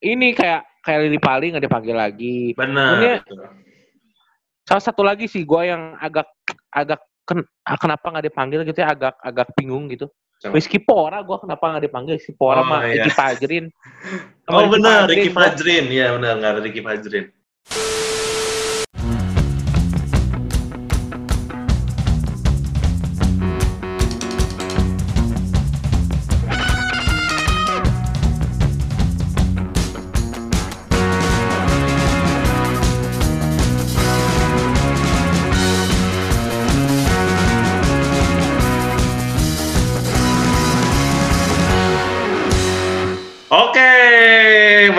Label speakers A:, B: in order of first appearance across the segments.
A: ini kayak kayak Lili Pali nggak dipanggil lagi.
B: Benar.
A: Salah satu lagi sih gue yang agak agak ken- kenapa nggak dipanggil gitu ya agak agak bingung gitu.
B: Coba.
A: Rizky Pora gue kenapa nggak dipanggil Rizky Pora
B: Oh,
A: sama
B: iya.
A: Eki Fajrin. Sama
B: Oh benar, Ricky Fajrin. Iya benar, nggak ada Ricky Fajrin.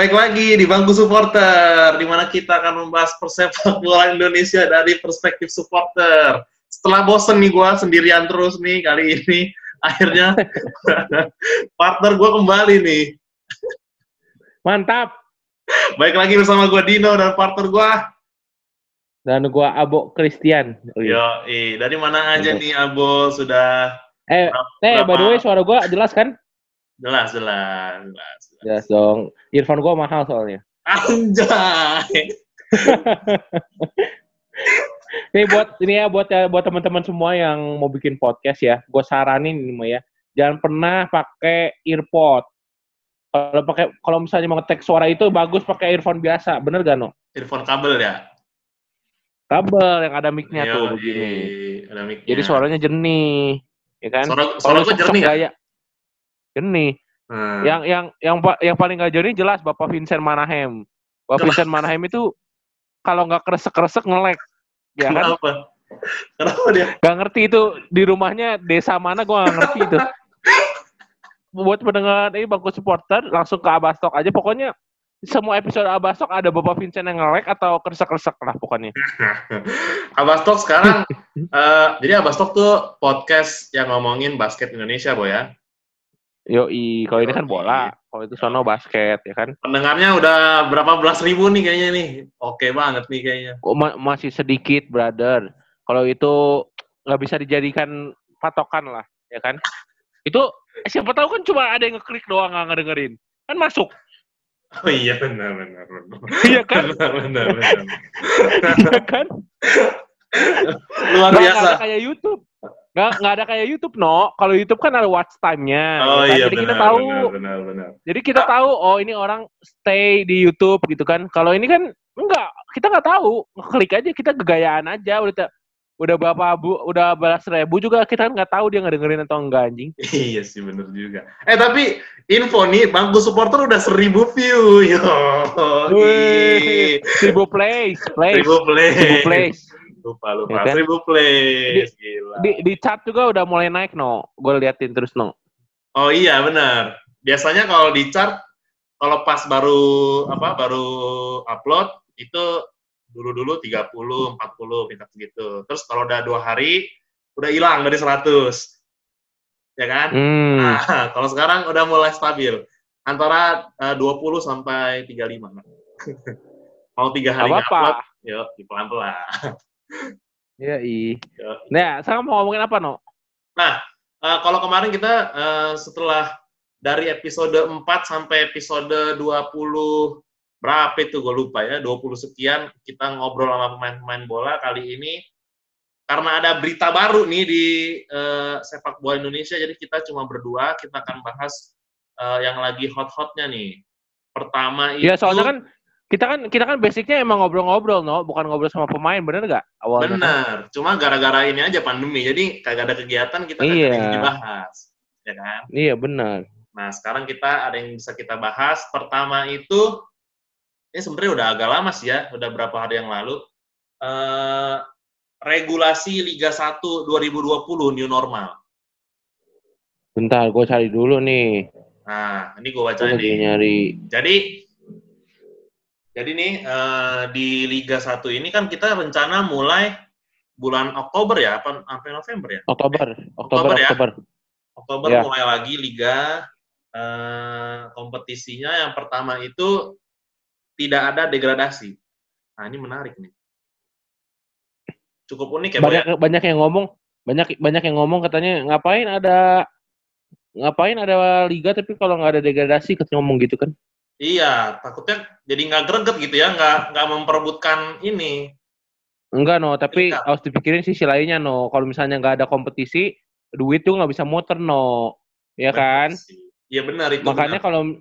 B: Baik lagi di bangku supporter, di mana kita akan membahas persepak bola Indonesia dari perspektif supporter. Setelah bosen nih gue sendirian terus nih kali ini, akhirnya partner gue kembali nih.
A: Mantap.
B: Baik lagi bersama gue Dino dan partner gue.
A: Dan gue Abo Christian. Oh, iya.
B: Yo, dari mana aja nih Abo sudah
A: Eh, eh by the way suara gue jelas kan?
B: jelas jelas jelas.
A: Jelas dong. Earphone gue mahal soalnya.
B: Anjay.
A: Nih buat ini ya buat ya, buat teman-teman semua yang mau bikin podcast ya, gue saranin ini mah ya, jangan pernah pakai earpod. Kalau pakai kalau misalnya mau ngetek suara itu bagus pakai earphone biasa, bener gak no?
B: Earphone kabel ya?
A: Kabel yang ada mic-nya
B: Yo,
A: tuh begini.
B: Ada mic-nya.
A: Jadi suaranya jernih, ya kan?
B: Suara, suara gue jernih ya?
A: gaya, jernih.
B: Hmm.
A: Yang yang yang yang paling gak jernih jelas Bapak Vincent Manahem. Bapak
B: Kenapa?
A: Vincent Manahem itu kalau nggak kresek-kresek ngelek, ya kan?
B: Kenapa? Kenapa dia?
A: Gak ngerti itu di rumahnya desa mana gue gak ngerti itu. Buat pendengar ini bangku supporter langsung ke Abastok aja pokoknya semua episode Abastok ada Bapak Vincent yang ngelek atau kresek-kresek lah pokoknya.
B: Abastok sekarang, eh, jadi Abastok tuh podcast yang ngomongin basket Indonesia, Boy ya.
A: Yoi, kalau ini kan bola, kalau itu sono basket ya kan.
B: Pendengarnya udah berapa belas ribu nih kayaknya nih. Oke banget nih kayaknya.
A: Oh, ma- masih sedikit brother. Kalau itu nggak bisa dijadikan patokan lah, ya kan? Itu eh, siapa tahu kan cuma ada yang ngeklik doang nggak ngedengerin, kan masuk,
B: Oh iya benar benar benar.
A: iya kan?
B: benar benar benar.
A: Iya kan?
B: Luar biasa.
A: ada kayak YouTube. Nggak, nggak ada kayak YouTube, no. Kalau YouTube kan ada watch time-nya.
B: Oh
A: ya kan?
B: iya
A: Jadi kita
B: benar
A: tahu,
B: benar benar benar.
A: jadi kita tahu, oh ini orang stay di YouTube gitu kan. Kalau ini kan enggak, kita nggak tahu. Klik aja, kita gegayaan aja. Udah udah berapa bu, udah belas ribu juga kita kan nggak tahu dia nggak dengerin atau enggak anjing.
B: Iya sih bener juga. Eh tapi info nih, bangku supporter udah seribu view. Yo.
A: Wih, seribu plays, plays,
B: Seribu play.
A: seribu plays.
B: Lupa lupa.
A: Ya kan?
B: Seribu play. Gila.
A: Di, di chart juga udah mulai naik, no. Gue liatin terus, no.
B: Oh iya benar. Biasanya kalau di chart kalau pas baru apa baru upload itu dulu-dulu 30, 40 minta segitu. Terus kalau udah dua hari udah hilang dari 100. Ya kan?
A: Hmm.
B: Nah, kalau sekarang udah mulai stabil. Antara eh, 20 sampai 35. Mau tiga hari
A: Gak
B: upload,
A: apa-apa.
B: yuk pelan-pelan.
A: Iya, i.
B: Yuk.
A: Nah, sekarang mau ngomongin apa, no?
B: Nah, eh, kalau kemarin kita eh, setelah dari episode 4 sampai episode 20 berapa itu gue lupa ya, 20 sekian kita ngobrol sama pemain-pemain bola kali ini karena ada berita baru nih di eh, sepak bola Indonesia jadi kita cuma berdua kita akan bahas eh, yang lagi hot-hotnya nih. Pertama itu
A: Iya, soalnya kan kita kan kita kan basicnya emang ngobrol-ngobrol, no, bukan ngobrol sama pemain, bener nggak? Awalnya.
B: benar, cuma gara-gara ini aja pandemi jadi kagak ada kegiatan kita kagak
A: Iya.
B: yang dibahas. Ya kan?
A: Iya, benar.
B: Nah, sekarang kita ada yang bisa kita bahas. Pertama itu, ini sebenarnya udah agak lama sih ya, udah berapa hari yang lalu. Eh, regulasi Liga 1 2020 new normal.
A: Bentar, gue cari dulu nih.
B: Nah, ini gue baca nih.
A: nyari.
B: Jadi, jadi nih eh, di Liga 1 ini kan kita rencana mulai bulan Oktober ya, apa sampai November ya?
A: Oktober, Oktober,
B: Oktober ya?
A: Oktober.
B: Oktober
A: Ya.
B: mulai lagi liga eh, kompetisinya yang pertama itu tidak ada degradasi. Nah ini menarik nih. Cukup unik ya, Boy,
A: Banyak
B: ya?
A: banyak yang ngomong, banyak banyak yang ngomong katanya ngapain ada ngapain ada liga tapi kalau nggak ada degradasi katanya ngomong gitu kan.
B: Iya, takutnya jadi nggak greget gitu ya, nggak nggak memperebutkan ini.
A: Enggak no, tapi Enggak. harus dipikirin sisi lainnya no. Kalau misalnya nggak ada kompetisi, duit tuh nggak bisa muter no, ya kan?
B: Iya benar itu.
A: Makanya kalau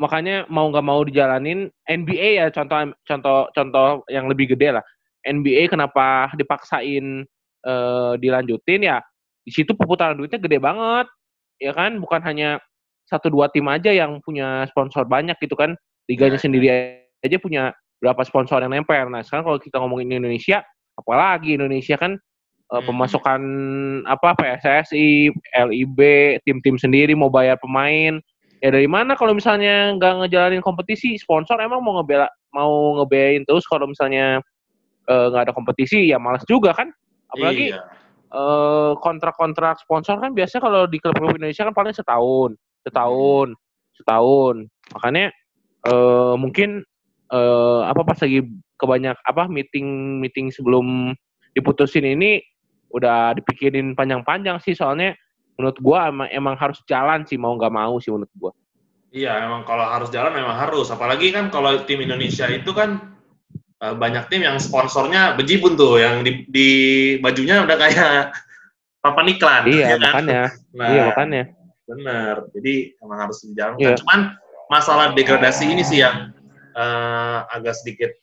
A: makanya mau nggak mau dijalanin NBA ya contoh contoh contoh yang lebih gede lah. NBA kenapa dipaksain uh, dilanjutin ya di situ perputaran duitnya gede banget ya kan bukan hanya satu dua tim aja yang punya sponsor banyak gitu kan. Liganya ya, sendiri aja punya berapa sponsor yang nempel. Nah sekarang kalau kita ngomongin Indonesia apalagi Indonesia kan uh, pemasukan apa PSSI LIB tim-tim sendiri mau bayar pemain. Ya dari mana kalau misalnya nggak ngejalanin kompetisi sponsor emang mau ngebela mau ngebeain terus kalau misalnya eh, nggak uh, ada kompetisi ya malas juga kan. Apalagi iya. uh, kontrak-kontrak sponsor kan biasanya kalau di klub-klub Indonesia kan paling setahun setahun setahun. Makanya uh, mungkin uh, apa pas lagi kebanyak apa meeting meeting sebelum diputusin ini udah dipikirin panjang-panjang sih. Soalnya menurut gua emang, emang harus jalan sih mau nggak mau sih menurut gua.
B: Iya emang kalau harus jalan memang harus. Apalagi kan kalau tim Indonesia itu kan uh, banyak tim yang sponsornya bejibun tuh yang di, di bajunya udah kayak papan iklan
A: iya ya kan? makanya. Nah, iya makanya
B: Benar. Jadi emang harus dijalankan. Yeah. Cuman masalah degradasi ini sih yang uh, agak sedikit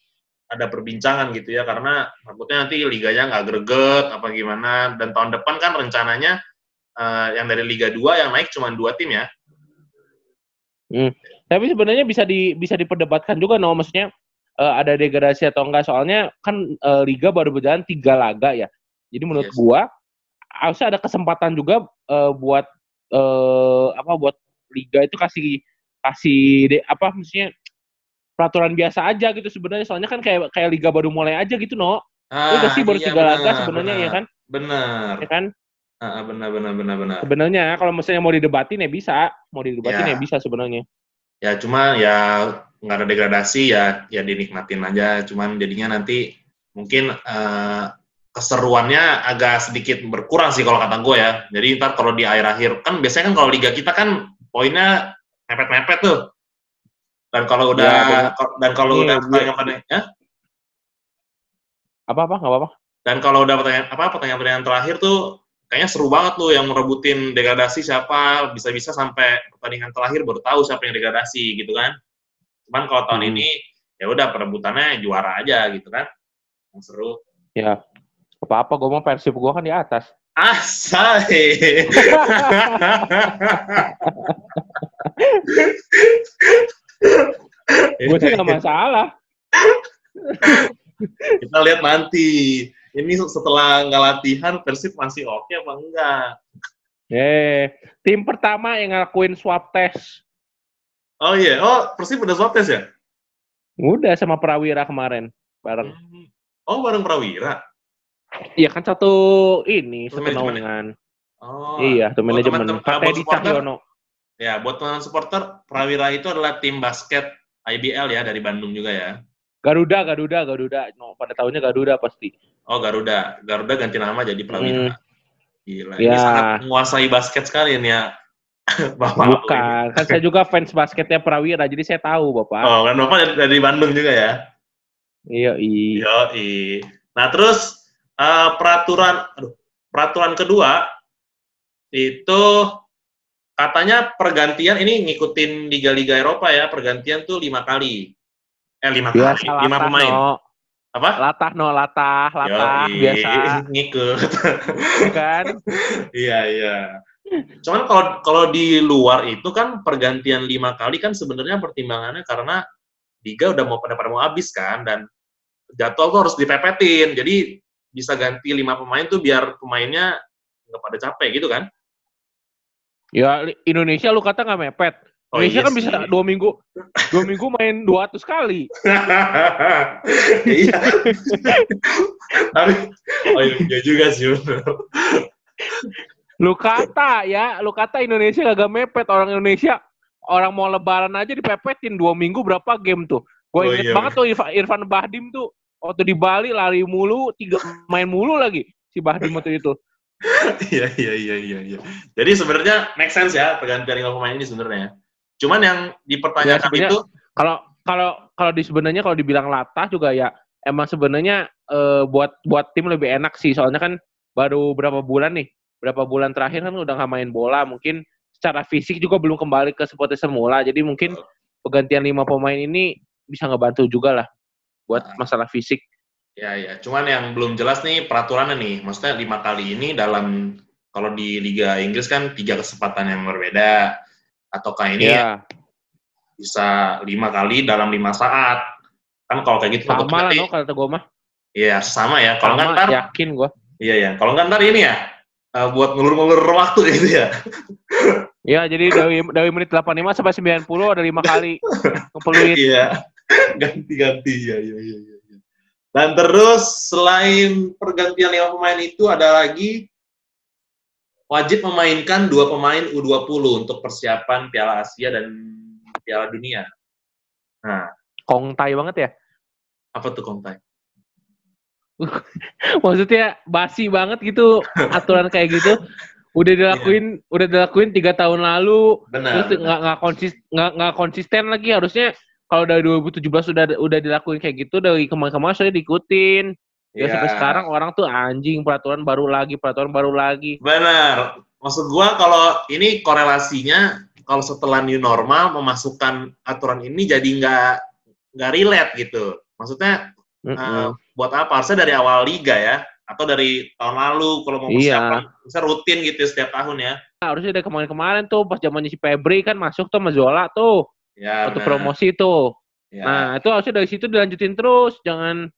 B: ada perbincangan gitu ya karena takutnya nanti liganya nggak greget apa gimana dan tahun depan kan rencananya uh, yang dari Liga 2 yang naik cuma dua tim ya.
A: Hmm. Tapi sebenarnya bisa di bisa diperdebatkan juga no maksudnya uh, ada degradasi atau enggak soalnya kan uh, liga baru berjalan tiga laga ya. Jadi menurut yes. gua harusnya ada kesempatan juga uh, buat eh, apa buat liga itu kasih kasih de, apa maksudnya peraturan biasa aja gitu sebenarnya. Soalnya kan kayak kayak liga baru mulai aja gitu no ah, itu sih baru iya, tiga laga sebenarnya ya kan?
B: Benar.
A: Ya kan?
B: Ah, benar benar benar benar.
A: Sebenarnya kalau misalnya mau didebatin ya bisa. Mau didebatin ya, ya bisa sebenarnya.
B: Ya cuma ya nggak ada degradasi ya ya dinikmatin aja. Cuman jadinya nanti mungkin uh, keseruannya agak sedikit berkurang sih kalau kata gue ya. Jadi ntar kalau di akhir-akhir kan biasanya kan kalau liga kita kan poinnya mepet-mepet tuh. Dan kalau udah ya, dan kalau udah pertandingan ya
A: apa apa nggak apa-apa.
B: Dan kalau udah pertanyaan apa pertanyaan-pertanyaan terakhir tuh kayaknya seru banget tuh yang merebutin degradasi siapa bisa-bisa sampai pertandingan terakhir baru tahu siapa yang degradasi gitu kan. Cuman kalau tahun hmm. ini ya udah perebutannya juara aja gitu kan. Yang seru.
A: Ya, apa-apa, gue mau Persib gue kan di atas.
B: Asai.
A: gue sih gak masalah.
B: Kita lihat nanti. Ini setelah nggak latihan, Persib masih oke apa enggak?
A: Eh, tim pertama yang ngelakuin swab test.
B: Oh iya, yeah. oh Persib udah swab test ya?
A: Udah sama Prawira kemarin, bareng. Hmm.
B: Oh, bareng Prawira?
A: Iya kan satu ini satu naungan. Oh. Iya, satu manajemen. Pak Teddy Cahyono.
B: Ya, buat teman supporter, Prawira itu adalah tim basket IBL ya dari Bandung juga ya.
A: Garuda, Garuda, Garuda. No, pada tahunnya Garuda pasti.
B: Oh, Garuda. Garuda ganti nama jadi Prawira. Hmm. Gila, ya. ini sangat menguasai basket sekali ini ya.
A: Bapak Bukan, kan saya juga fans basketnya Prawira, jadi saya tahu Bapak.
B: Oh, kan Bapak dari, dari Bandung juga ya?
A: Iya, iya.
B: Iya, Nah, terus uh, peraturan aduh, peraturan kedua itu katanya pergantian ini ngikutin liga-liga Eropa ya pergantian tuh lima kali. Eh lima biasa kali lima pemain. no.
A: apa? Latah no latah latah Yoi, biasa.
B: ngikut. Iya kan? Iya iya. Cuman kalau kalau di luar itu kan pergantian lima kali kan sebenarnya pertimbangannya karena liga udah mau pada pada mau habis kan dan jadwal tuh harus dipepetin. Jadi bisa ganti lima pemain tuh biar pemainnya nggak pada capek gitu kan?
A: Ya Indonesia lu kata nggak mepet. Oh, Indonesia iya kan sih. bisa dua minggu dua minggu main dua ratus kali.
B: iya. Tapi oh iya juga sih.
A: lu kata ya, lu kata Indonesia gak mepet orang Indonesia orang mau lebaran aja dipepetin dua minggu berapa game tuh. Gue oh, inget iya, banget tuh Irfan, Irfan Bahdim tuh waktu di Bali lari mulu, tiga main mulu lagi si Bahdim waktu itu.
B: Iya iya iya iya iya. Jadi sebenarnya make sense ya pergantian lima pemain ini sebenarnya. Cuman yang dipertanyakan ya, itu
A: Kalau kalau kalau di sebenarnya kalau dibilang latah juga ya emang sebenarnya uh, buat buat tim lebih enak sih soalnya kan baru berapa bulan nih berapa bulan terakhir kan udah nggak main bola mungkin secara fisik juga belum kembali ke seperti semula jadi mungkin pergantian lima pemain ini bisa ngebantu juga lah buat nah. masalah fisik
B: ya ya cuman yang belum jelas nih peraturannya nih maksudnya lima kali ini dalam kalau di Liga Inggris kan tiga kesempatan yang berbeda ataukah ini ya. bisa lima kali dalam lima saat Kan kalau kayak gitu
A: sama lah no, kata gue mah.
B: Iya, sama ya. Kalau nggak ntar
A: yakin gue.
B: Iya ya. Kalau nggak ntar ini ya uh, buat ngulur-ngulur waktu gitu ya.
A: Iya, jadi dari dari menit 85 sampai 90 ada lima kali ngepeluit.
B: Iya. Ganti-ganti ya, iya, iya, iya. Dan terus selain pergantian lima pemain itu ada lagi wajib memainkan dua pemain U20 untuk persiapan Piala Asia dan Piala Dunia.
A: Nah, kongtai banget ya.
B: Apa tuh kongtai?
A: Maksudnya basi banget gitu aturan kayak gitu. Udah dilakuin, yeah. udah dilakuin tiga tahun lalu.
B: Benar.
A: Terus nggak nggak konsisten, nggak konsisten lagi. Harusnya kalau dari 2017 udah udah dilakuin kayak gitu dari kemarin-kemarin saya diikutin. Ya yeah. sampai sekarang orang tuh anjing peraturan baru lagi, peraturan baru lagi.
B: Benar. Maksud gua kalau ini korelasinya kalau setelah new normal memasukkan aturan ini jadi nggak nggak relate gitu. Maksudnya mm -hmm. uh, buat apa? Harusnya dari awal liga ya, atau dari tahun lalu kalau mau persiapan, iya. bisa rutin gitu setiap tahun ya.
A: Nah, harusnya dari kemarin-kemarin tuh pas zamannya si Febri kan masuk tuh sama Zola tuh. Ya, waktu promosi tuh. Ya. Nah, itu harusnya dari situ dilanjutin terus, jangan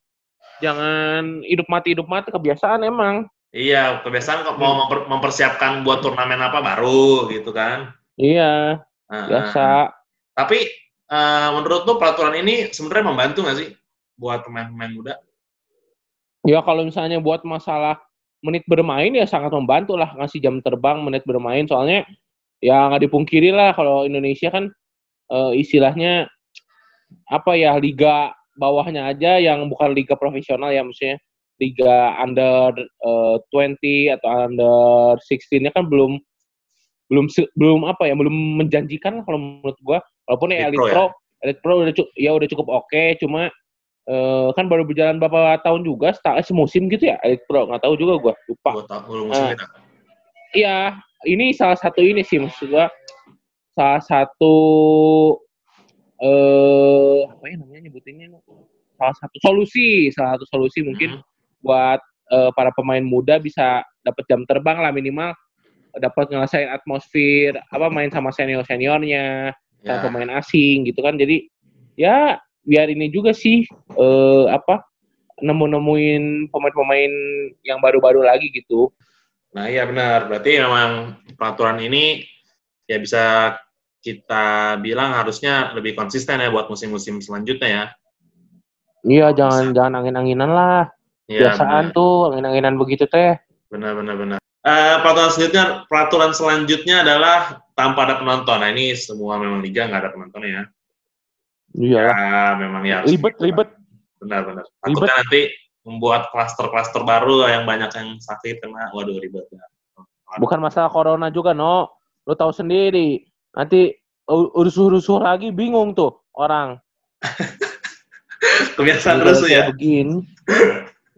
A: jangan hidup mati hidup mati kebiasaan emang.
B: Iya, kebiasaan hmm. mau memper, mempersiapkan buat turnamen apa baru gitu kan.
A: Iya. Nah, biasa.
B: Tapi uh, menurut lo peraturan ini sebenarnya membantu nggak sih buat pemain-pemain muda?
A: Ya kalau misalnya buat masalah menit bermain ya sangat membantu lah ngasih jam terbang menit bermain soalnya ya nggak dipungkiri lah kalau Indonesia kan uh, istilahnya apa ya liga bawahnya aja yang bukan liga profesional ya maksudnya liga under uh, eh, 20 atau under 16 nya kan belum belum belum apa ya belum menjanjikan kalau menurut gua. Walaupun ya Elite Pro, ya? Elite Pro udah cukup ya udah cukup oke okay, cuma uh, kan baru berjalan beberapa tahun juga setahun semusim gitu ya Elite Pro nggak tahu juga gua lupa. Uh, iya ini salah satu ini sih maksud gua salah satu eh apa ya namanya nyebutinnya? Salah satu solusi salah satu solusi mungkin hmm. buat uh, para pemain muda bisa dapat jam terbang lah minimal. Dapat ngerasain atmosfer apa main sama senior seniornya ya. sama pemain asing gitu kan. Jadi ya biar ini juga sih eh, apa nemu nemuin pemain-pemain yang baru-baru lagi gitu.
B: Nah iya benar. Berarti memang peraturan ini ya bisa kita bilang harusnya lebih konsisten ya buat musim-musim selanjutnya ya
A: iya jangan jangan angin-anginan lah ya, biasaan bener. tuh angin-anginan begitu teh
B: benar benar benar Uh, peraturan selanjutnya, peraturan selanjutnya adalah tanpa ada penonton. Nah ini semua memang liga nggak ada penonton ya.
A: Iya.
B: Ya, memang ya.
A: Ribet, ribet.
B: Benar-benar. Takutnya nanti membuat klaster-klaster baru yang banyak yang sakit karena waduh ribet. Ya.
A: Bukan masalah corona juga, no. Lo tahu sendiri. Nanti rusuh-rusuh lagi bingung tuh orang.
B: Kebiasaan rusuh ya.
A: Begini.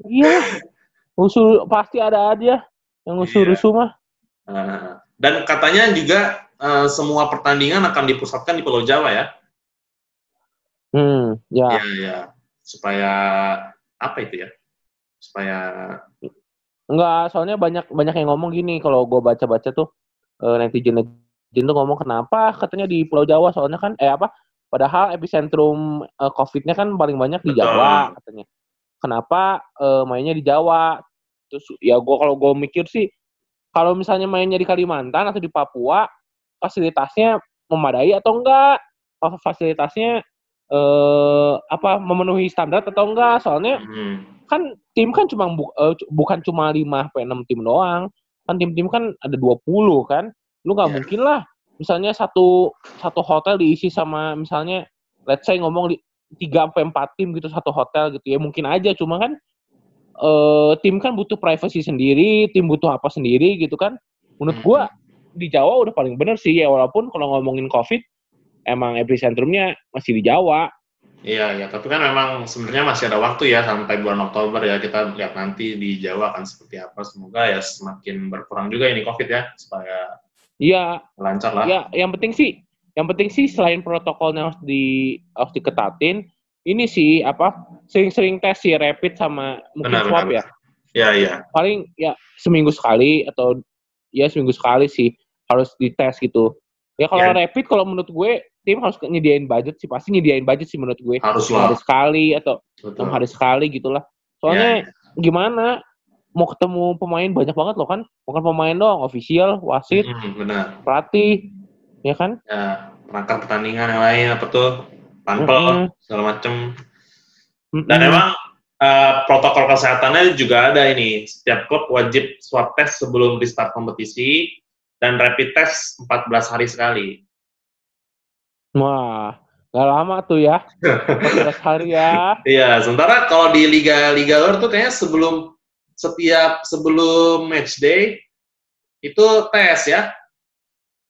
A: Iya. Rusuh pasti ada aja yang rusuh-rusuh iya. mah.
B: Uh, dan katanya juga uh, semua pertandingan akan dipusatkan di Pulau Jawa ya.
A: Hmm, ya.
B: Iya, ya. Supaya apa itu ya? Supaya
A: Enggak, soalnya banyak banyak yang ngomong gini kalau gue baca-baca tuh uh, netizen netizen tuh ngomong kenapa katanya di Pulau Jawa soalnya kan eh apa padahal epicentrum uh, COVID-nya kan paling banyak di Betul. Jawa katanya. Kenapa uh, mainnya di Jawa? Terus ya gue kalau gue mikir sih kalau misalnya mainnya di Kalimantan atau di Papua fasilitasnya memadai atau enggak? Fasilitasnya eh, apa memenuhi standar atau enggak? Soalnya hmm. kan tim kan cuma bu, uh, bukan cuma 5 sampai 6 tim doang. Kan tim-tim kan ada 20 kan. Lu nggak yeah. mungkin lah misalnya satu satu hotel diisi sama misalnya let's say ngomong di 3 sampai 4 tim gitu satu hotel gitu ya mungkin aja cuma kan uh, tim kan butuh privacy sendiri, tim butuh apa sendiri gitu kan. Menurut gua hmm. di Jawa udah paling bener sih ya walaupun kalau ngomongin COVID emang epicentrumnya masih di Jawa.
B: Iya, ya, tapi kan memang sebenarnya masih ada waktu ya sampai bulan Oktober ya kita lihat nanti di Jawa akan seperti apa. Semoga ya semakin berkurang juga ini COVID ya supaya
A: Iya,
B: lancar lah.
A: ya yang penting sih, yang penting sih selain protokolnya harus di harus diketatin, ini sih apa sering-sering tes sih rapid sama mungkin
B: Benar,
A: swab
B: benar.
A: ya.
B: Iya, iya.
A: Paling ya seminggu sekali atau ya seminggu sekali sih harus dites gitu. Ya kalau
B: Ya.
A: rapid kalau menurut gue tim harus nyediain budget sih pasti nyediain budget sih menurut gue.
B: Harus
A: Lima hari
B: lah.
A: sekali atau
B: Betul.
A: hari sekali gitulah. Soalnya gimana mau ketemu pemain banyak banget loh kan, bukan pemain doang, official, wasit,
B: Mm, benar.
A: pelatih, ya kan?
B: Ya, perangkat pertandingan yang lain apa tuh? Panpel,
A: Mm-mm.
B: segala macem.
A: Mm-mm.
B: Dan emang eh, protokol kesehatannya juga ada ini. Setiap klub wajib swab test sebelum restart kompetisi dan rapid test 14 hari sekali.
A: Wah, gak lama tuh ya, 14 hari ya.
B: Iya, sementara kalau di liga-liga luar tuh kayaknya sebelum setiap sebelum match day itu tes ya.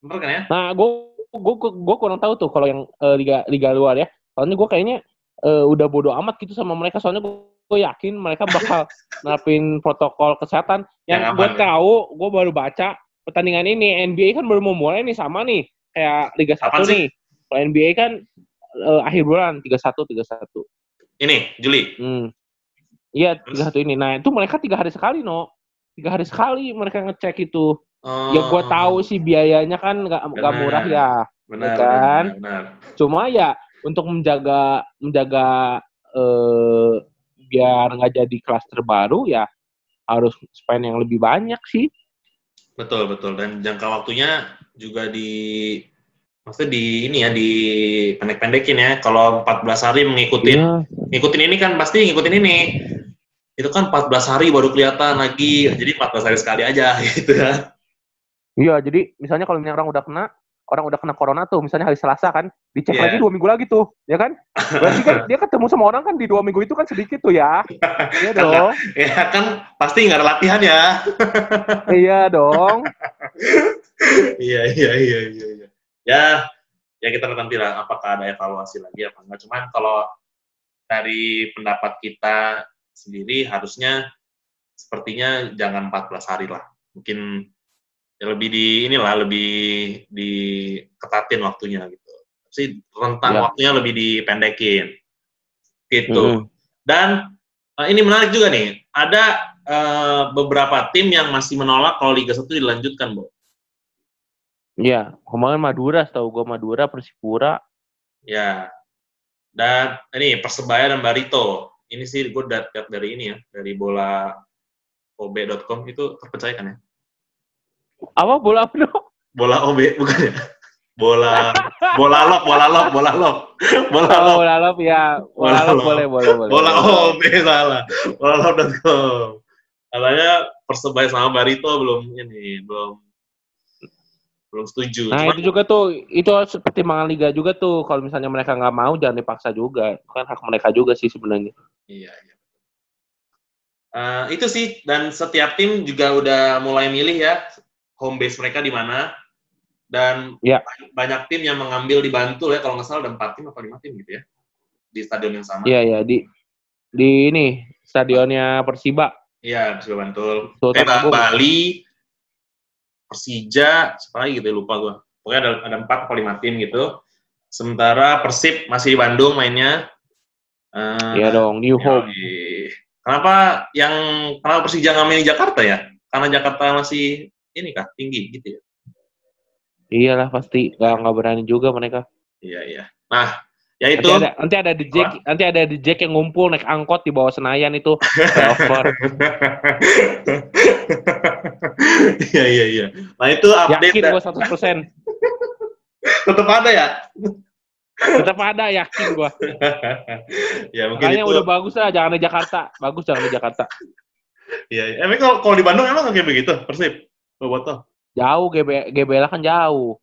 B: Bener kan ya?
A: Nah, gue gue gue kurang tahu tuh kalau yang eh, liga liga luar ya. Soalnya gue kayaknya eh, udah bodo amat gitu sama mereka. Soalnya gue yakin mereka bakal nerapin protokol kesehatan. Yang
B: Yang
A: gue
B: ya?
A: tahu, gue baru baca pertandingan ini NBA kan baru mau mulai nih sama nih kayak Liga 1
B: Kapan sih?
A: nih. Kalau NBA kan eh, akhir bulan 31 31.
B: Ini Juli.
A: Hmm. Iya,
B: Terus?
A: 31 ini. Nah, itu mereka tiga hari sekali, no. Tiga hari sekali mereka ngecek itu. Ya gue
B: Oh,
A: tahu sih biayanya kan nggak nggak murah ya.
B: benar,
A: kan?
B: benar, benar.
A: Cuma ya untuk menjaga menjaga eh, biar nggak jadi klaster baru ya harus spend yang lebih banyak sih.
B: Betul, betul. Dan jangka waktunya juga di maksudnya di ini ya di pendek-pendekin ya. Kalau 14 hari mengikutin
A: Iya.
B: ngikutin ini kan pasti ngikutin ini. Itu kan 14 hari baru kelihatan lagi. Jadi 14 hari sekali aja gitu ya.
A: Iya, jadi misalnya kalau orang udah kena orang udah kena corona tuh, misalnya hari Selasa kan, dicek
B: Iya.
A: lagi dua minggu lagi tuh, ya kan? Berarti kan dia ketemu sama orang kan di dua minggu itu kan sedikit tuh ya, iya dong,
B: Ya kan pasti nggak ada latihan ya.
A: iya dong.
B: iya, iya, iya, iya, iya. Ya, ya kita nanti lah apakah ada evaluasi lagi apa enggak. Cuman kalau dari pendapat kita sendiri harusnya sepertinya jangan 14 hari lah. Mungkin ya lebih di inilah lebih diketatin waktunya gitu. Sih rentang
A: Ya.
B: waktunya lebih dipendekin. Gitu.
A: Mm-mm.
B: Dan eh, ini menarik juga nih, ada eh, beberapa tim yang masih menolak kalau Liga 1 dilanjutkan, Bu.
A: Iya, kemarin Madura, tahu gue Madura, Persipura,
B: Ya. Dan ini Persebaya dan Barito. Ini sih gue lihat dari ini ya, dari bola ob.com itu terpercaya kan ya?
A: apa bola apa?
B: Bola OB bukan ya? Bola bola lok, bola lok, bola lok. Bola
A: Oh,
B: lok.
A: bola lop ya, bola
B: Bola
A: lop
B: lop.
A: boleh, boleh, boleh.
B: Bola. OB salah. Bola lok.com. Katanya Persebaya sama Barito belum ini, belum belum setuju.
A: Nah
B: Cuman-
A: itu juga tuh, itu pertimbangan liga juga tuh. Kalau misalnya mereka nggak mau, jangan dipaksa juga. Kan hak mereka juga sih sebenarnya.
B: Iya, iya. Eh, itu sih dan setiap tim juga udah mulai milih ya home base mereka di mana dan
A: Iya.
B: banyak tim yang mengambil di Bantul ya kalau nggak salah ada empat tim atau lima tim gitu ya di stadion yang sama.
A: Iya ya di di ini stadionnya Persiba.
B: Iya, Persija Bantul.
A: Sultan
B: Eh. Bali, Persija, siapa lagi gitu ya, lupa gua. Pokoknya ada ada empat atau lima tim gitu. Sementara Persib masih di Bandung mainnya. Eh,
A: Iya dong, New Hope.
B: Yoi. Kenapa yang kenapa Persija nggak main di Jakarta ya? Karena Jakarta masih ini kah tinggi gitu ya?
A: Iyalah pasti nggak nggak berani juga mereka.
B: Iya iya. Nah, ya itu.
A: Nanti ada nanti ada di Jack, nanti ada di Jack yang ngumpul naik angkot di bawah Senayan itu flyover.
B: Iya iya iya. Nah itu update.
A: yakin gue 100%.
B: Tetap ada ya.
A: Tetap ada yakin gue.
B: ya mungkin
A: Makanya
B: itu.
A: udah bagus lah, jangan di Jakarta. Bagus jangan di Jakarta.
B: Iya. iya. Emang kalau kalau di Bandung emang kayak begitu Persib? Bobotoh.
A: Jauh GB GBLA kan jauh.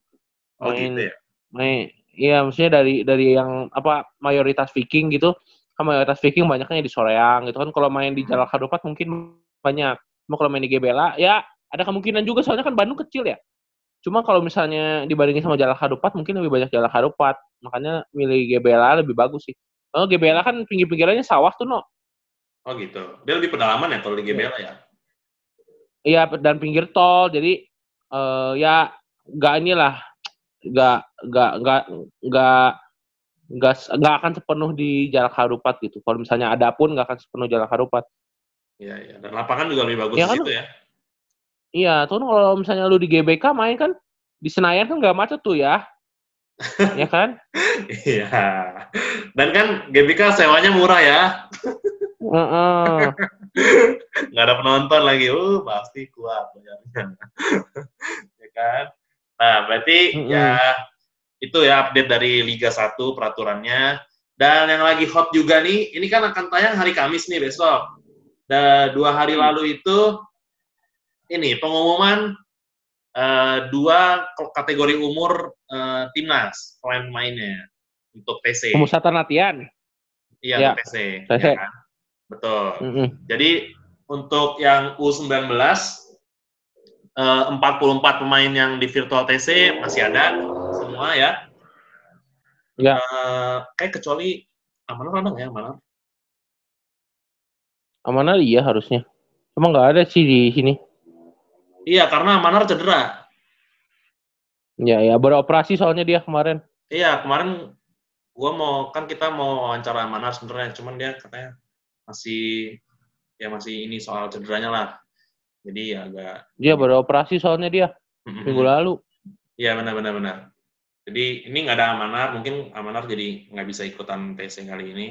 B: Oh
A: Main-
B: gitu ya.
A: Main, iya maksudnya dari dari yang apa mayoritas Viking gitu, kan mayoritas Viking banyaknya di Soreang gitu kan. Kalau main di Jalak Harupat mungkin banyak. Cuma kalau main di GBLA ya ada kemungkinan juga soalnya kan Bandung kecil ya. Cuma kalau misalnya dibandingin sama Jalak Harupat, mungkin lebih banyak Jalak Harupat. Makanya milih GBLA lebih bagus sih. Oh, GBLA kan pinggir-pinggirannya sawah tuh, no.
B: Oh gitu. Dia lebih pedalaman ya kalau di GBLA ya?
A: Iya, dan pinggir tol. Jadi, uh, ya, nggak inilah. Nggak, nggak, nggak, nggak, nggak, nggak akan sepenuh di Jalak Harupat gitu. Kalau misalnya ada pun nggak akan sepenuh Jalak Harupat.
B: Iya, iya. Dan lapangan juga lebih bagus
A: Ya
B: di
A: kan?
B: situ ya.
A: Iya, tuh kalau misalnya lu di GBK main kan, di Senayan kan nggak macet tuh ya. ya kan?
B: Iya. Dan kan GBK sewanya murah ya.
A: Heeh.
B: Nggak ada penonton lagi. Uh, pasti kuat. bayarnya. ya kan? Nah, berarti
A: Mm-mm.
B: ya itu ya update dari Liga 1 peraturannya. Dan yang lagi hot juga nih, ini kan akan tayang hari Kamis nih besok. Da, dua hari lalu itu ini pengumuman eh, dua kategori umur eh, timnas pemain-pemainnya untuk TC.
A: Pemusatan latihan.
B: Iya,
A: Ya.
B: TC.
A: TC.
B: ya kan? Betul.
A: Mm-mm.
B: Jadi untuk yang U19 eh, 44 pemain yang di virtual TC masih ada semua ya.
A: Ya.
B: Eh, kayak kecuali Amanar ada nggak ya Amanar?
A: Amanah iya harusnya. Cuma nggak ada sih di sini.
B: Iya, karena Amanar cedera.
A: Ya, ya beroperasi soalnya dia kemarin.
B: Iya, kemarin gua mau kan kita mau wawancara Amanar sebenarnya, cuman dia katanya masih ya masih ini soal cederanya lah. Jadi ya agak
A: Dia beroperasi soalnya dia minggu lalu.
B: Iya benar benar benar. Jadi ini nggak ada Amanar, mungkin Amanar jadi nggak bisa ikutan TC kali ini.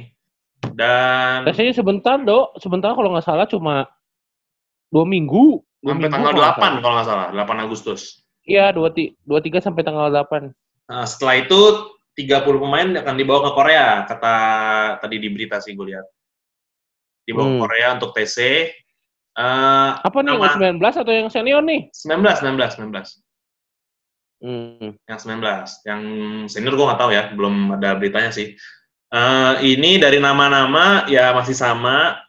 B: Dan
A: Tesnya sebentar, Dok. Sebentar kalau nggak salah cuma dua minggu. Dua
B: sampai
A: minggu
B: tanggal
A: kalau nggak
B: 8
A: salah.
B: kalau nggak salah, 8 Agustus.
A: Iya, dua, ti- dua tiga sampai tanggal 8.
B: Nah, setelah itu 30 pemain akan dibawa ke Korea, kata tadi di berita sih gue lihat. Dibawa ke
A: Hmm.
B: Korea untuk TC. Eh,
A: Apa nih,
B: Nama-
A: yang 19 atau yang senior nih?
B: 19, 19, 19.
A: Hmm.
B: Yang 19. Yang senior gue nggak tahu ya, belum ada beritanya sih. Eh, ini dari nama-nama ya masih sama,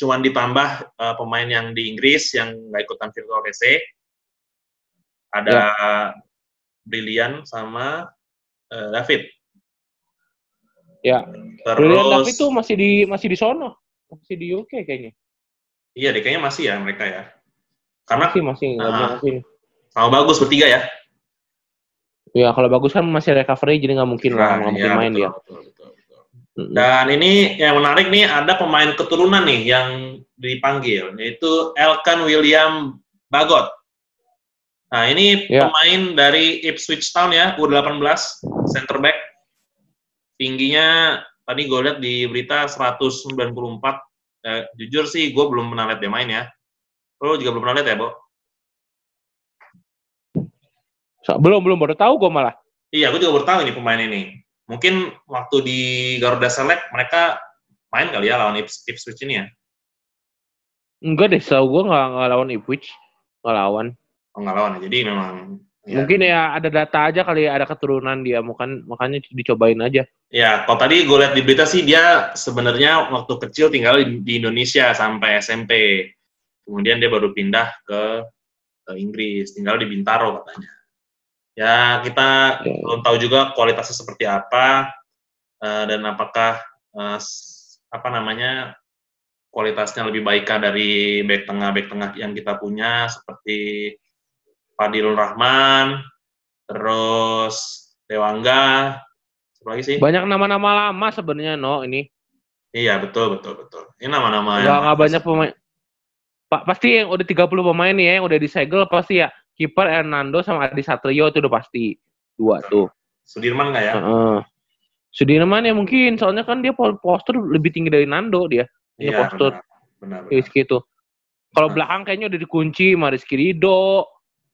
B: cuman ditambah eh, pemain yang di Inggris yang nggak ikutan virtual TC. Ada Brilian sama eh, David.
A: Ya.
B: Terus,
A: Brilian David itu masih di masih di sono. Masih di UK kayaknya.
B: Iya deh, kayaknya masih ya mereka ya. Karena
A: Masih masih nggak bilang sini.
B: sama bagus bertiga ya.
A: Ya kalau bagus kan masih recovery jadi nggak mungkin lah nggak mungkin
B: Iya,
A: main
B: betul,
A: dia.
B: betul, betul, betul. Dan ini yang menarik nih ada pemain keturunan nih yang dipanggil yaitu Elkan William Bagot. Nah ini
A: Ya.
B: pemain dari Ipswich Town ya U18 center back. Tingginya tadi gue lihat di berita 194. Eh, jujur sih gue belum pernah lihat dia main ya. Lo juga belum pernah lihat ya, Bo?
A: So- belum belum baru tahu gue malah.
B: Iya, gue juga baru tahu ini pemain ini. Mungkin waktu di Garuda Select mereka main kali ya lawan Ips- Ipswich ini ya.
A: Enggak deh, setahu gue nggak nggak lawan Ipswich, nggak lawan.
B: Oh, nggak lawan ya. Jadi memang ya.
A: Mungkin ya ada data aja kali ya, ada keturunan dia, bukan makanya dicobain aja.
B: Ya, kalau tadi gue lihat di berita sih dia sebenarnya waktu kecil tinggal di, di Indonesia sampai SMP. Kemudian dia baru pindah ke, ke Inggris, tinggal di Bintaro katanya. Ya, kita
A: Ya.
B: belum tahu juga kualitasnya seperti apa eh, dan apakah eh, apa namanya kualitasnya lebih baikkah dari back tengah back tengah yang kita punya seperti Fadil Rahman, terus Dewangga, siapa lagi sih?
A: Banyak nama-nama lama sebenarnya, no ini.
B: Iya betul betul betul. Ini nama-nama
A: Nggak nggak banyak pemain. Pak pasti yang udah 30 pemain nih ya, yang udah disegel pasti ya kiper Hernando sama Adi Satrio itu udah pasti dua tuh.
B: Sudirman nggak ya?
A: Heeh. Sudirman ya mungkin, soalnya kan dia po- postur lebih tinggi dari Nando dia.
B: Iya
A: postur
B: benar. Benar, benar.
A: Rizky itu. Kalau belakang kayaknya udah dikunci sama Rizky Ridho.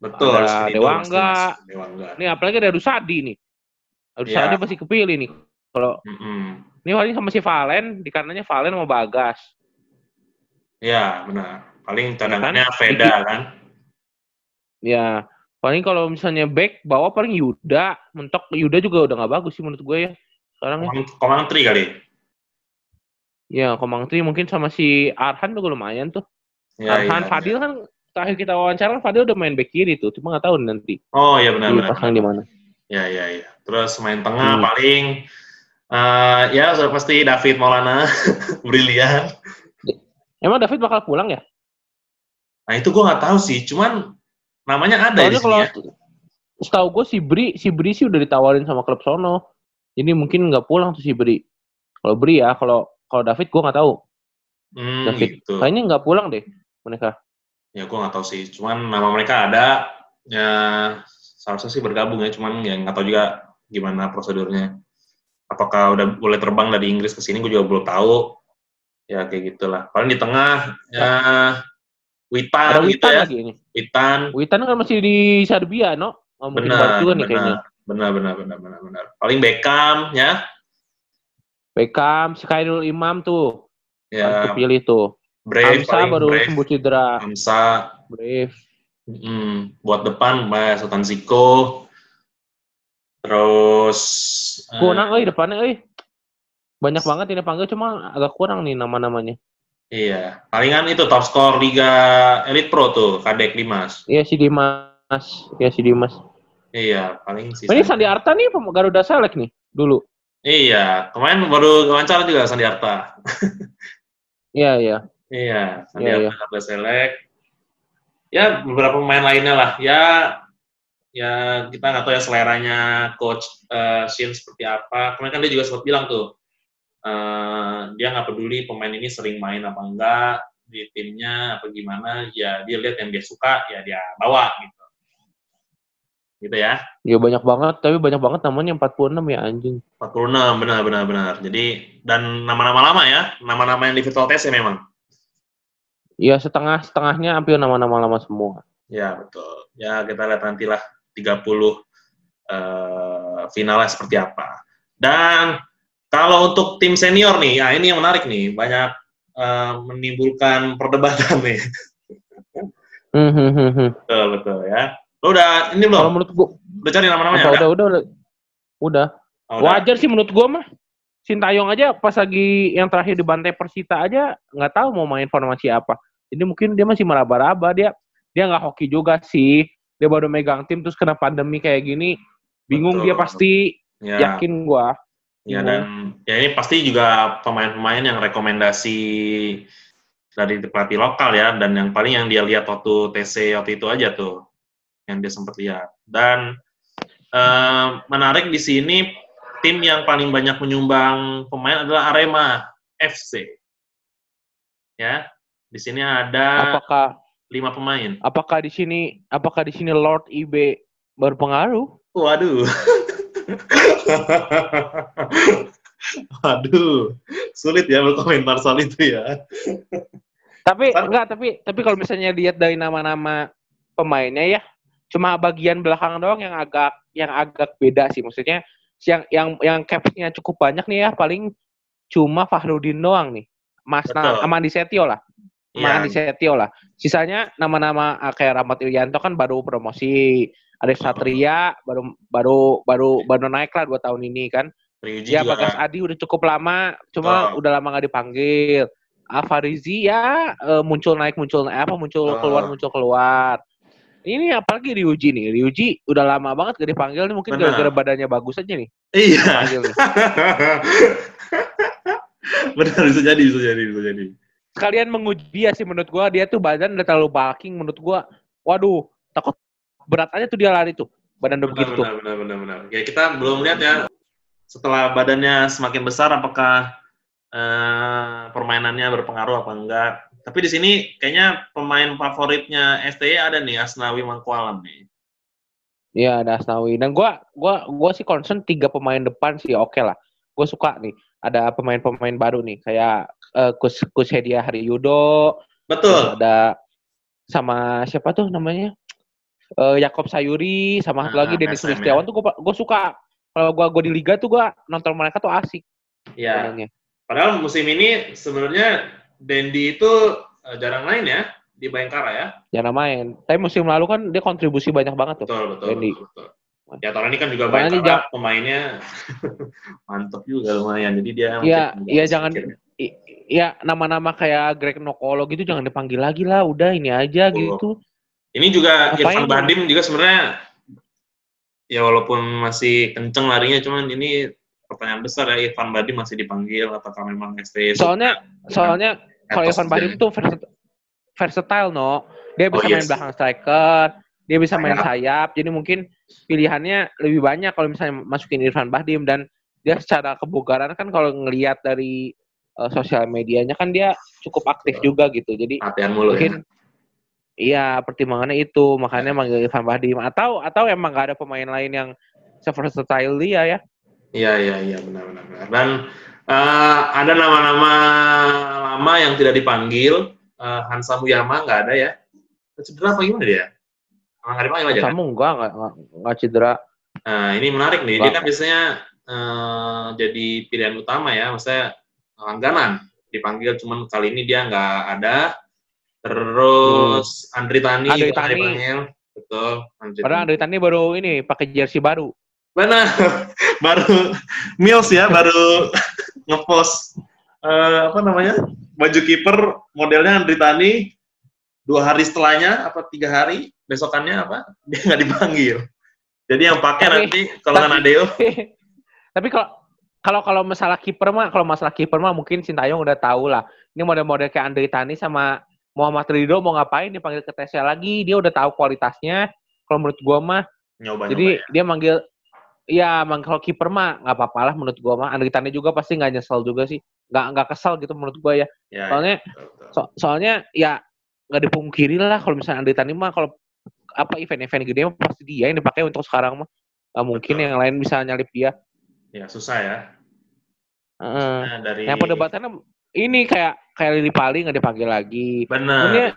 B: Betul.
A: ada
B: Ridho
A: Dewangga.
B: Dewangga.
A: Nih apalagi ada Rusadi nih. Rusadi
B: Iya.
A: pasti kepilih nih. Kalau
B: Mm-mm.
A: ini paling sama si Valen, di kanannya Valen sama Bagas.
B: Iya benar. Paling cadangannya
A: kan?
B: Veda kan.
A: Ya, paling kalau misalnya back bawah paling Yuda, mentok Yuda juga udah nggak bagus sih menurut gue ya. Sekarang ya.
B: Komang, Komang Tri kali.
A: Ya, Komang Tri mungkin sama si Arhan juga lumayan tuh.
B: Ya,
A: Arhan
B: iya,
A: Fadil
B: iya.
A: kan terakhir kita wawancara Fadil udah main back kiri tuh, cuma nggak tahu nanti.
B: Oh iya benar benar.
A: Pasang di mana?
B: Ya ya ya. Terus main tengah
A: Hmm.
B: paling eh, ya sudah pasti David Maulana brilian.
A: Emang David bakal pulang ya?
B: Nah itu gue nggak tahu sih, cuman namanya ada ya di
A: Soalnya
B: sini
A: kalau
B: ya.
A: setahu gue si Bri, si Bri sih udah ditawarin sama klub sono. Jadi mungkin nggak pulang tuh si Bri. Kalau Bri ya, kalau kalau David gue nggak tahu.
B: Hmm,
A: David.
B: gitu.
A: Kayaknya nggak pulang deh mereka.
B: Ya gue nggak tahu sih, cuman nama mereka ada. Ya seharusnya sih bergabung ya, cuman ya nggak tahu juga gimana prosedurnya. Apakah udah boleh terbang dari Inggris ke sini, gue juga belum tahu. Ya kayak gitulah. Paling di tengah ya Witan
A: Ada
B: gitu
A: Witan
B: ya.
A: lagi ini.
B: Witan.
A: Witan kan masih di Serbia, no? Oh,
B: Benar,
A: juga nih kayaknya.
B: benar, benar, benar, benar, benar, benar. Paling Beckham ya,
A: Beckham, si Khairul Imam tuh.
B: ya
A: pilih tuh.
B: Brave,
A: Hamsa baru
B: Brave,
A: sembuh cedera.
B: Hamsa,
A: Brave.
B: mm, buat depan, Mbak Sultan Ziko, terus eh,
A: Kurang euy depannya euy. Banyak banget ini panggil cuma agak kurang nih nama-namanya.
B: iya, palingan itu top skor Liga Elite Pro tuh, Kadek Dimas,
A: Iya si Dimas. Iya si Dimas.
B: iya, paling sih.
A: Ini Sandi Arta nih Garuda Select nih dulu.
B: Iya, kemarin baru wawancara juga Sandi Arta.
A: Iya iya.
B: Iya, Sandi
A: Iya,
B: Arta Garuda Select. Ya, beberapa pemain lainnya lah. Ya, ya kita nggak tahu ya seleranya coach eh, Shin seperti apa. Kemarin kan dia juga sempat bilang tuh, eh, dia nggak peduli pemain ini sering main apa enggak di timnya apa gimana. Ya dia lihat yang dia suka, ya dia bawa gitu. Gitu ya.
A: Ya banyak banget, tapi banyak banget namanya 46 ya anjing.
B: 46 benar benar benar. Jadi dan nama-nama lama ya, nama-nama yang di virtual test ya memang.
A: Ya setengah setengahnya hampir nama-nama lama semua.
B: Ya, betul. Ya, kita lihat nantilah 30 eh, finalnya seperti apa. Dan kalau untuk tim senior nih, ya ini yang menarik nih, banyak eh, menimbulkan perdebatan nih.
A: Hmm, hmm, hmm, hmm.
B: betul, betul ya. Lo udah ini
A: Kalau
B: belum?
A: menurut gua,
B: Udah cari nama-namanya? udah,
A: udah, udah, udah.
B: Oh, udah.
A: Wajar sih menurut gua mah. Sintayong aja pas lagi yang terakhir di bantai Persita aja nggak tahu mau main formasi apa. Jadi mungkin dia masih meraba-raba dia dia nggak hoki juga sih. Dia baru megang tim terus kena pandemi kayak gini, bingung
B: Betul.
A: dia pasti
B: Ya,
A: yakin gua.
B: ya dan ya ini pasti juga pemain-pemain yang rekomendasi dari pelatih lokal ya dan yang paling yang dia lihat waktu TC waktu itu aja tuh yang dia sempat lihat dan eh, menarik di sini tim yang paling banyak menyumbang pemain adalah Arema FC ya di sini ada
A: Apakah
B: lima pemain.
A: apakah di sini apakah di sini Lord IB berpengaruh?
B: waduh. Waduh. Sulit ya berkomentar soal itu ya.
A: Tapi enggak, tapi tapi kalau misalnya lihat dari nama-nama pemainnya ya, cuma bagian belakang doang yang agak yang agak beda sih. Maksudnya yang yang yang capsnya cukup banyak nih ya, paling cuma Fahrudin doang nih. Mas
B: Betul.
A: Na, Amandi Setio lah.
B: Iya.
A: Amandi Setio lah. Sisanya nama-nama ah, kayak Rahmat Irianto kan baru promosi. Ada Satria baru baru baru baru naik lah dua tahun ini kan.
B: Ryuji
A: Ya Bagas Adi udah cukup lama, cuma
B: Betul.
A: udah lama nggak dipanggil. Afarizi ya eh, muncul naik muncul naik apa muncul
B: Betul.
A: keluar muncul keluar. Ini apalagi Ryuji nih, Ryuji udah lama banget gak dipanggil nih. Mungkin gara-gara badannya bagus aja nih.
B: Iya. Benar bisa jadi bisa jadi bisa jadi.
A: Sekalian menguji dia sih menurut gua. Dia tuh badan udah terlalu bulking menurut gua. Waduh, takut berat aja tuh dia lari tuh. Badan udah
B: benar,
A: begitu.
B: Benar, benar, benar, benar. Ya kita belum lihat ya. Setelah badannya semakin besar apakah eh, permainannya berpengaruh apa enggak. Tapi di sini kayaknya pemain favoritnya STY ada nih Asnawi Mangkualam nih.
A: Iya, ada Asnawi. Dan gua gua gua sih concern tiga pemain depan sih oke lah. Gue suka nih ada pemain-pemain baru nih kayak eh, Kus Kus Hedia Haryudo,
B: Betul.
A: terus ada sama siapa tuh namanya? Eh Yakob Sayuri sama satu
B: Nah,
A: lagi Denis
B: SM,
A: Sulistiawan
B: ya.
A: tuh gue gue suka. Kalau gua gua di liga tuh gua nonton mereka tuh asik
B: Ya.
A: mainnya.
B: Padahal musim ini sebenarnya Dendi itu eh, jarang main ya di Bayangkara ya.
A: Jangan main. Tapi musim lalu kan dia kontribusi banyak banget tuh.
B: Betul, betul,
A: Dendi.
B: betul, betul. Ya tahun ini kan juga Bayangkara
A: jang-
B: pemainnya mantep juga lumayan. Jadi dia
A: Iya, iya, jangan-
B: ya.
A: I- ya nama-nama kayak Greg Nokolo gitu jangan dipanggil lagi lah, udah ini aja
B: Oh.
A: gitu.
B: Ini juga
A: Ngapain?
B: Irfan Bahdim juga sebenarnya ya walaupun masih kenceng larinya cuman ini pertanyaan besar ya Irfan Bahdim masih dipanggil apakah memang STY
A: Soalnya soalnya kalau Irfan
B: aja
A: Bahdim
B: ya.
A: tuh versat- versatile no. Dia bisa
B: Oh,
A: main
B: yes.
A: belakang striker, dia bisa main
B: Sayap.
A: Jadi mungkin pilihannya lebih banyak kalau misalnya masukin Irfan Bahdim dan dia secara kebugaran kan kalau ngelihat dari eh, sosial medianya kan dia cukup aktif juga gitu. Jadi
B: latihan mulu ya.
A: mungkin iya pertimbangannya itu makanya manggil Irfan Bahdim atau atau emang gak ada pemain lain yang seversatile dia ya.
B: Iya iya iya benar benar benar. Dan eh, ada nama-nama lama yang tidak dipanggil. Eh, Hansa Muyama nggak ada ya. Cedera apa gimana dia? Emang nggak dipanggil aja kan?
A: Kamu enggak enggak, enggak, enggak cedera.
B: Nah, ini menarik nih. Dia kan biasanya eh, jadi pilihan utama ya, maksudnya langganan dipanggil, cuman kali ini dia nggak ada. Terus Andri Tani
A: Andri
B: juga nggak
A: Tani.
B: dipanggil, betul. Andri
A: Padahal
B: Tani.
A: Andri Tani baru ini pakai jersey baru.
B: Benar, baru Mills ya, baru ngepost eh, apa namanya baju kiper modelnya Andri Tani. Dua hari setelahnya apa tiga hari besokannya apa dia nggak dipanggil. Jadi yang pakai
A: Tapi-
B: nanti kalau nggak Nadeo
A: Tapi kalau kalau kalau masalah kiper mah, kalau masalah kiper mah mungkin Sintayong udah tahu lah. Ini model-model kayak Andri Tani sama Muhammad Ridho mau ngapain dipanggil ke TSL lagi, dia udah tahu kualitasnya. Kalau menurut gua mah,
B: nyoba
A: jadi
B: ya.
A: dia manggil Iya, emang kalau kiper mah nggak apa-apa lah menurut gua mah. Andri Tani juga pasti nggak nyesel juga sih. Nggak nggak kesel gitu menurut gua ya.
B: Ya,
A: Soalnya
B: ya, betul, betul.
A: so- soalnya ya nggak dipungkiri lah kalau misalnya Andri Tani mah kalau apa event-event gede mah pasti dia yang dipakai untuk sekarang mah. Nggak mungkin
B: Betul.
A: yang lain bisa nyalip dia.
B: ya susah ya.
A: Heeh.
B: Nah, dari
A: Yang perdebatannya ini kayak kayak Lili Pali nggak dipanggil lagi.
B: benar.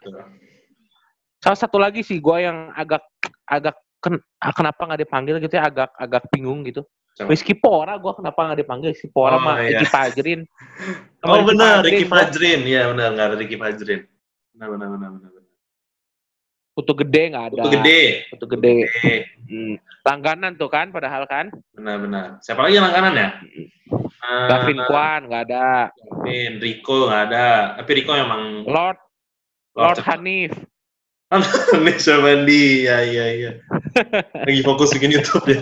A: Salah satu lagi sih gue yang agak agak ken- kenapa nggak dipanggil gitu ya agak agak bingung gitu. Rizky Pora gue kenapa nggak dipanggil Rizky Pora
B: Oh,
A: mah
B: iya.
A: Eki Fajrin. Sama
B: Oh benar, Ricky Fajrin. Iya benar, nggak ada Ricky Fajrin. Benar, benar, benar, benar.
A: Putu gede nggak ada.
B: Itu gede.
A: Putu gede.
B: Gede.
A: Hmm. Langganan tuh kan padahal kan.
B: Benar, benar. Siapa lagi yang langganan ya? Eh,
A: Gavin Kwan nggak ada.
B: Gavin, Rico nggak ada. Tapi Rico emang
A: Lord Lord Hanif.
B: Nih Syabandi, ya iya iya. Lagi fokus bikin YouTube ya.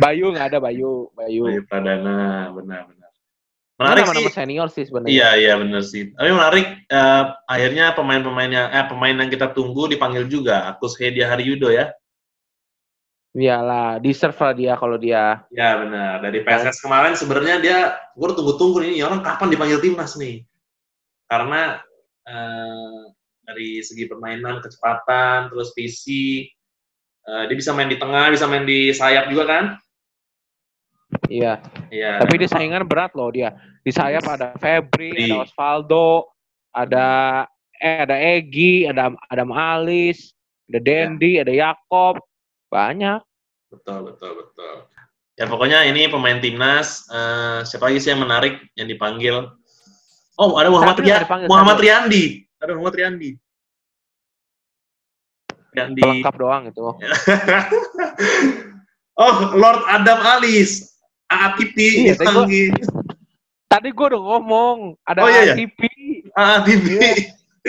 A: Bayu nggak ada Bayu. Bayu.
B: Bayu Pradana, benar benar.
A: Ini
B: Menarik
A: nama-nama
B: sih.
A: senior sih sebenarnya.
B: Iya iya benar sih. Tapi menarik. eh, akhirnya pemain-pemain yang eh pemain yang kita tunggu dipanggil juga. Akus Hedia Haryudo ya.
A: Iyalah, deserve lah dia kalau dia.
B: Ya benar. Dari PSS kemarin sebenarnya dia, gue tunggu-tunggu nih orang kapan dipanggil timnas nih. Karena eh, dari segi permainan, kecepatan, terus visi, eh, dia bisa main di tengah, bisa main di sayap juga kan?
A: Iya.
B: Iya.
A: Tapi dia saingan berat loh dia. Di sayap ada Febri,
B: Febri.
A: ada Osvaldo, ada eh ada Egi, ada Adam Alis, ada Dendi, ada Yakob. Banyak.
B: Betul, betul, betul. Ya pokoknya ini pemain timnas. eh, siapa lagi sih yang menarik yang dipanggil? Oh, ada Muhammad Ria-
A: dipanggil,
B: Muhammad. Riyandi. Ada Muhammad Riyandi. Riyandi.
A: Pelengkap doang itu.
B: oh, Lord Adam Alis. AATP
A: Iya, tadi gue udah ngomong, ada
B: Oh, iya, iya.
A: TV.
B: AATP.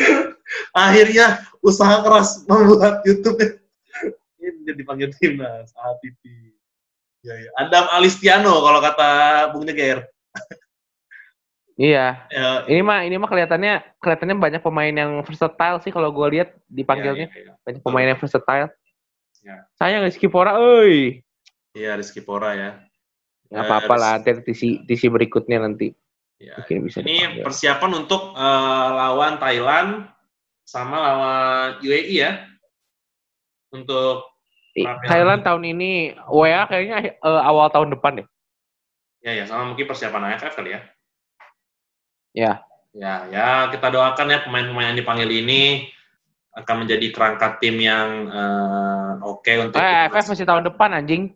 B: Akhirnya usaha keras membuat YouTube ini dipanggil timnas AATP. Ya, ya. Adam Alistiano kalau kata Bung Nyeger.
A: Iya.
B: Ya,
A: Ini mah ini mah kelihatannya kelihatannya banyak pemain yang versatile sih kalau gue lihat dipanggilnya.
B: Ya, ya, ya.
A: Banyak pemain yang versatile.
B: Ya.
A: Sayang Rizky Pora, euy.
B: Iya, Rizky Pora ya.
A: Nggak
B: Eh,
A: apa-apa lah, nanti tisi, tisi berikutnya nanti.
B: Ya.
A: Mungkin bisa
B: Ini
A: dipanggil.
B: persiapan untuk eh, lawan Thailand sama lawan UAE ya. Untuk.
A: Thailand tahun ini WA kayaknya eh, awal tahun depan deh.
B: ya ya sama mungkin persiapan AFF kali ya.
A: Ya.
B: Ya, ya kita doakan ya pemain-pemain yang dipanggil ini akan menjadi kerangka tim yang eh, oke untuk
A: Eh. FF masih tahun depan anjing.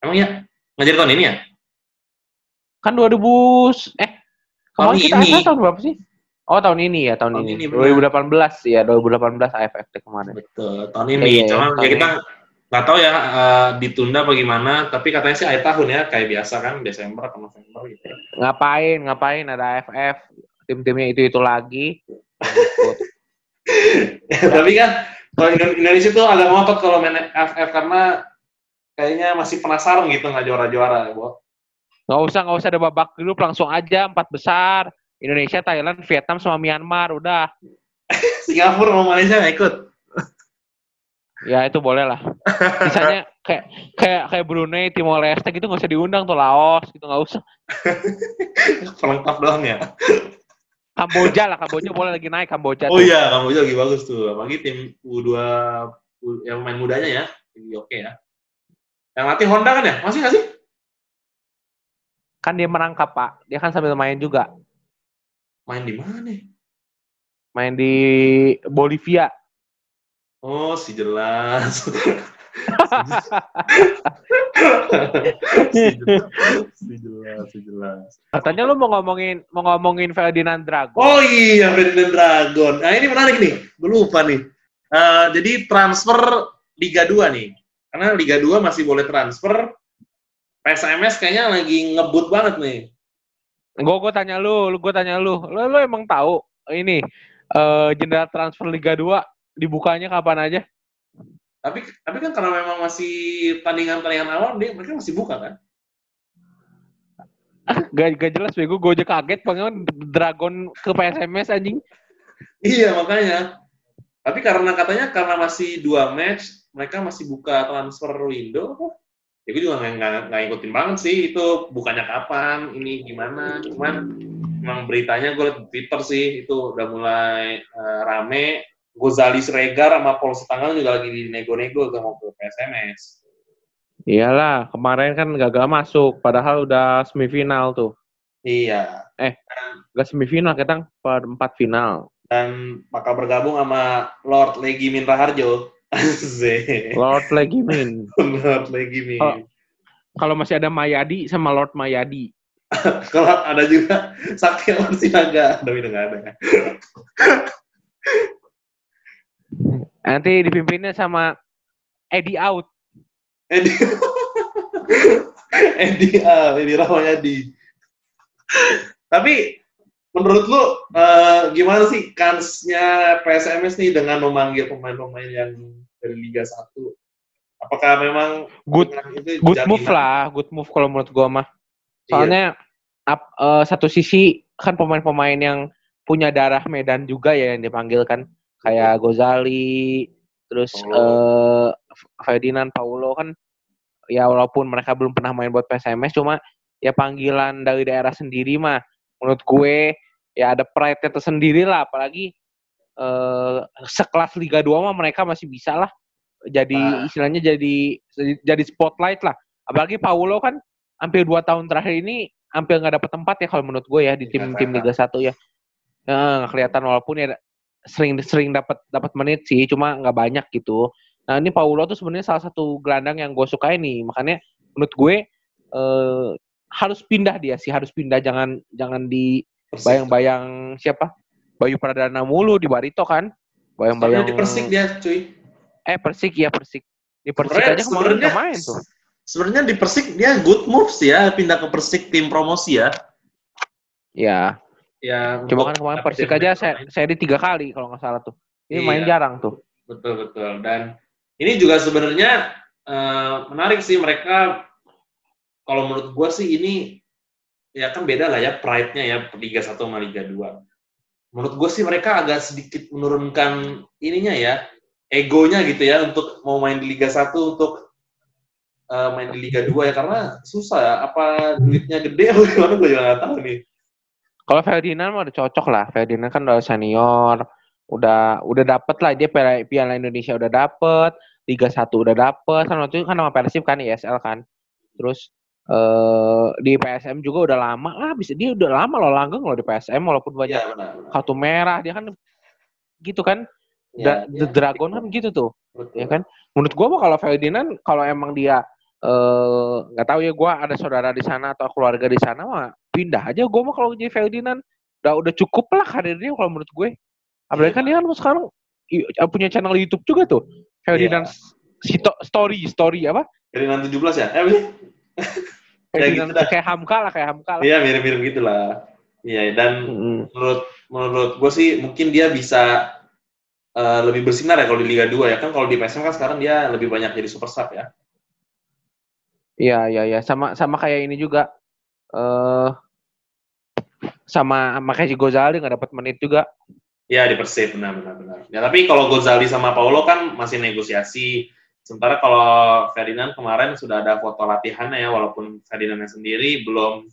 B: Emang ya? Nggak jadi tahun ini ya?
A: Kan 2000 eh
B: Tahun
A: kemarin kita
B: ini.
A: AFF tahun berapa sih? Oh, tahun ini ya, tahun,
B: Tahun
A: ini.
B: ini, benar.
A: 2018 ya, 2018 AFF kemarin.
B: Betul, tahun
A: Iya,
B: ini.
A: iya,
B: Cuma
A: tahun
B: ya kita nggak tahu ya uh, ditunda bagaimana tapi katanya sih akhir tahun ya kayak biasa kan Desember atau November gitu
A: ngapain ngapain ada AFF tim-timnya itu itu lagi.
B: Tapi kan kalau Indonesia tuh agak ngotot kalau main AFF karena kayaknya masih penasaran gitu nggak juara-juara Bo.
A: nggak usah nggak usah ada babak grup langsung aja empat besar. Indonesia Thailand Vietnam sama Myanmar udah.
B: Singapura sama Malaysia ikut
A: Ya itu boleh lah. Misalnya kayak kayak kayak Brunei, Timor Leste gitu nggak usah diundang tuh Laos gitu nggak usah.
B: Pelengkap doang ya.
A: Kamboja lah, Kamboja boleh lagi naik Kamboja.
B: Oh iya, Kamboja lagi bagus tuh. Apalagi tim U2 yang main mudanya ya, lagi oke ya. Yang latih Honda kan ya? Masih nggak sih?
A: Kan dia merangkap Pak, dia kan sambil main juga.
B: Main di mana nih?
A: Main di Bolivia.
B: Oh, si jelas. si jelas, si jelas.
A: Katanya lu mau ngomongin mau ngomongin Ferdinand Dragon.
B: Oh iya, Ferdinand Dragon. Nah, ini menarik nih. Gue lupa nih. Uh, jadi transfer Liga 2 nih. Karena Liga 2 masih boleh transfer. PSMS kayaknya lagi ngebut banget nih.
A: Gue gue tanya lu, lu gue tanya lu. Lu, lu emang tahu ini uh, jendela transfer Liga 2 dibukanya kapan aja?
B: Tapi tapi kan karena memang masih tandingan-tandingan awal dia mereka masih buka kan?
A: gak, gak jelas bego, gue aja kaget pengen Dragon ke PSMS anjing.
B: Iya makanya. Tapi karena katanya karena masih dua match, mereka masih buka transfer window? Ya gue juga nggak ngikutin banget sih itu bukannya kapan, ini gimana. Cuman memang beritanya gue liat di Twitter sih itu udah mulai uh, rame Gozali Sregar sama Paul Setanggal juga lagi di nego-nego ke mau ke PSMS.
A: Iyalah, kemarin kan gagal masuk, padahal udah semifinal tuh.
B: Iya.
A: Eh, gak semifinal, kita per empat final.
B: Dan bakal bergabung sama Lord Legimin Raharjo.
A: Lord Legimin.
B: Lord Legimin.
A: Oh, kalau masih ada Mayadi sama Lord Mayadi.
B: kalau ada juga Sakti Naga, tapi udah nggak ada.
A: Nanti dipimpinnya sama Eddie Out.
B: Eddie Eddie ah, Eddie Rahmayadi. Tapi menurut lu uh, gimana sih kansnya PSMS nih dengan memanggil pemain-pemain yang dari Liga 1? Apakah memang
A: good itu good move lah, good move kalau menurut gua mah. Soalnya iya. up, uh, satu sisi kan pemain-pemain yang punya darah Medan juga ya yang dipanggil kan kayak Gozali, terus uh, Ferdinand Paulo kan ya walaupun mereka belum pernah main buat PSMS cuma ya panggilan dari daerah sendiri mah menurut gue ya ada pride-nya tersendiri lah. Apalagi uh, sekelas Liga 2 mah mereka masih bisa lah. Jadi nah. istilahnya jadi jadi spotlight lah. Apalagi Paulo kan hampir dua tahun terakhir ini hampir nggak dapet tempat ya kalau menurut gue ya di tim-tim Liga 1 ya. Nggak kelihatan walaupun ya sering sering dapat dapat menit sih cuma nggak banyak gitu. Nah ini Paulo tuh sebenarnya salah satu gelandang yang gue suka ini. Makanya menurut gue eh, harus pindah dia sih harus pindah. Jangan jangan di bayang-bayang siapa? Bayu Pradana mulu di Barito kan? Bayang-bayang
B: di Persik dia cuy.
A: Eh Persik ya Persik. Di Persik sebenernya, aja kemarin nggak main tuh.
B: sebenarnya di Persik dia good moves ya pindah ke Persik tim promosi ya.
A: Ya
B: ya
A: cuma kan kemarin Persik aja saya saya di tiga kali kalau nggak salah tuh. Ini iya. main jarang tuh.
B: Betul betul. Dan ini juga sebenarnya uh, menarik sih mereka. Kalau menurut gue sih ini ya kan beda lah ya pride-nya ya Liga 1 sama Liga 2 menurut gue sih mereka agak sedikit menurunkan ininya ya egonya gitu ya untuk mau main di Liga 1 untuk uh, main di Liga 2 ya. Karena susah ya apa duitnya gede atau gimana gue juga nggak tahu nih
A: kalau Ferdinand mah udah cocok lah. Ferdinand kan udah senior, udah udah dapet lah dia Piala Indonesia udah dapet, Liga 1 udah dapet, kan waktu itu kan sama Persib kan ISL kan. Terus eh di PSM juga udah lama lah, bisa dia udah lama loh langgeng loh di PSM walaupun banyak ya, benar, benar. kartu merah dia kan gitu kan. Ya, The ya, Dragon kan gitu tuh. Betul. Ya kan? Menurut gua mah kalau Ferdinand kalau emang dia nggak uh, tahu ya gue ada saudara di sana atau keluarga di sana mah pindah aja gue mah kalau jadi Ferdinand udah udah cukup lah karirnya kalau menurut gue apalagi kan dia kan sekarang punya channel YouTube juga tuh Ferdinand yeah. Sito, story, story apa?
B: Ferdinand 17 ya? Eh, sih? Kayak gitu dah.
A: kayak Hamka lah, kayak Hamka lah.
B: Iya, mirip-mirip gitulah. Iya, dan
A: Mm-mm.
B: menurut menurut gue sih mungkin dia bisa eh, lebih bersinar ya kalau di Liga 2 ya kan kalau di PSM kan sekarang dia lebih banyak jadi super sub ya.
A: Iya, iya, iya. Sama sama kayak ini juga. eh sama makanya si Gozali nggak dapat menit juga.
B: Iya di Persib benar benar benar. Ya tapi kalau Gozali sama Paulo kan masih negosiasi. Sementara kalau Ferdinand kemarin sudah ada foto latihannya ya walaupun Ferdinandnya sendiri belum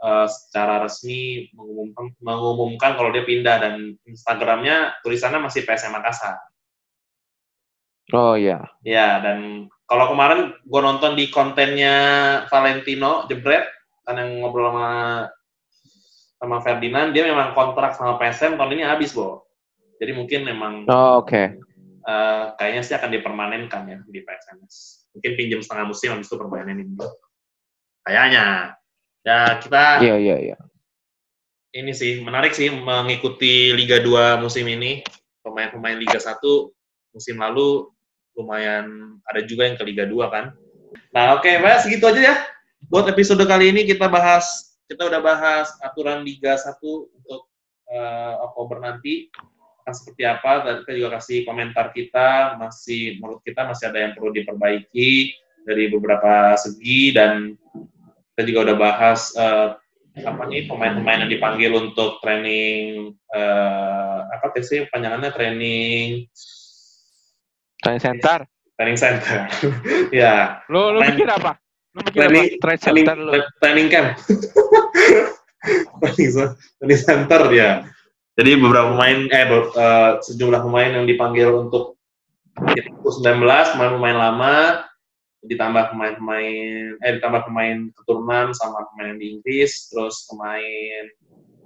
B: eh, secara resmi mengumumkan mengumumkan kalau dia pindah dan Instagramnya tulisannya masih PSM Makassar.
A: Oh iya.
B: Ya, dan kalau kemarin gue nonton di kontennya Valentino Jebret, kan yang ngobrol sama sama Ferdinand, dia memang kontrak sama PSM tahun ini habis, Bo. Jadi mungkin memang
A: Oh, oke.
B: eh, kayaknya sih akan dipermanenkan ya di PSMS. Mungkin pinjam setengah musim, habis itu permanen ini. Kayaknya. Ya, kita
A: Iya, iya, iya.
B: ini sih, menarik sih mengikuti Liga 2 musim ini. Pemain-pemain Liga 1 musim lalu lumayan ada juga yang ke Liga 2 kan. Nah, oke, Mbak, segitu aja ya. Buat episode kali ini kita bahas kita udah bahas aturan Liga 1 untuk eh, Oktober nanti akan seperti apa dan kita juga kasih komentar kita masih menurut kita masih ada yang perlu diperbaiki dari beberapa segi dan kita juga udah bahas eh, apa nih pemain-pemain yang dipanggil untuk training eh, apa sih panjangannya training
A: Training center.
B: training center ya
A: Lu lu mikir apa? Lu mikir
B: training
A: apa? Training
B: training,
A: center lu.
B: training camp training, training center ya jadi beberapa pemain eh be- eh, sejumlah pemain yang dipanggil untuk tim U19 pemain-pemain lama ditambah pemain-pemain eh ditambah pemain keturunan sama pemain di Inggris terus pemain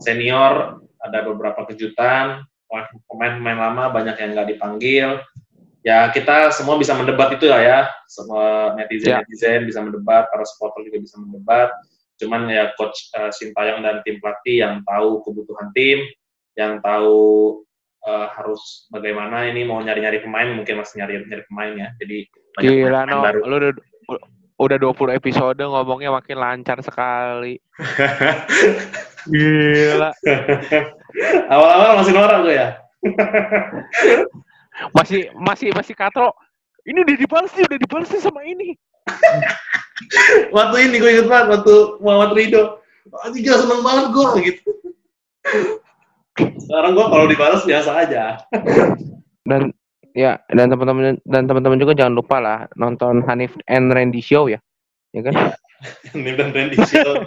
B: senior ada beberapa kejutan pemain-pemain lama banyak yang nggak dipanggil ya kita semua bisa mendebat itu lah ya semua netizen netizen bisa mendebat para supporter juga bisa mendebat cuman ya coach uh, Sintayong dan tim pelatih yang tahu kebutuhan tim yang tahu uh, harus bagaimana ini mau nyari-nyari pemain mungkin masih nyari-nyari pemain ya jadi banyak
A: Gila,
B: pemain
A: no.
B: baru
A: Lu udah, udah 20 episode ngomongnya makin lancar sekali. Gila.
B: awal-awal masih norak gue ya
A: Masih masih masih katro. Ini udah dibalas nih, udah dibalas nih sama ini.
B: waktu ini gue inget banget waktu Muhammad Ridho Anjing gila seneng banget gue gitu sekarang gue kalau dibalas biasa aja
A: Dan ya dan teman-teman dan teman-teman juga jangan lupa lah nonton Hanif and Randy Show ya. Ya kan?
B: Nim dan Randy Show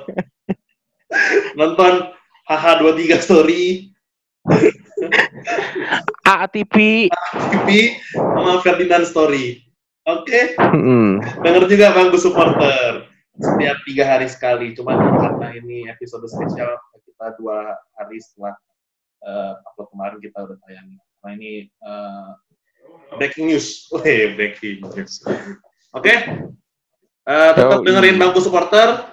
B: nonton HH23 Story
A: ATP.
B: TV sama Ferdinand Story. Oke.
A: Mm-mm.
B: denger juga bangku supporter. Setiap tiga hari sekali. Cuman karena ini episode spesial kita dua hari setelah uh, upload kemarin kita udah tayang. Karena ini eh, breaking news. Wih, breaking news. Oke. Eh, tetap
A: Yoi.
B: dengerin bangku supporter.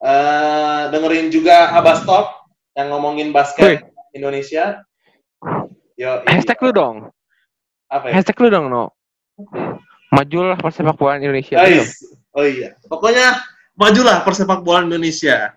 B: Eh, dengerin juga Abas Talk yang ngomongin basket Indonesia Yo,
A: Hashtag lu dong.
B: apa ya?
A: Hashtag lu dong, No. Majulah persepak bola Indonesia. Ayo.
B: Guys, oh iya. Pokoknya majulah persepak bola Indonesia.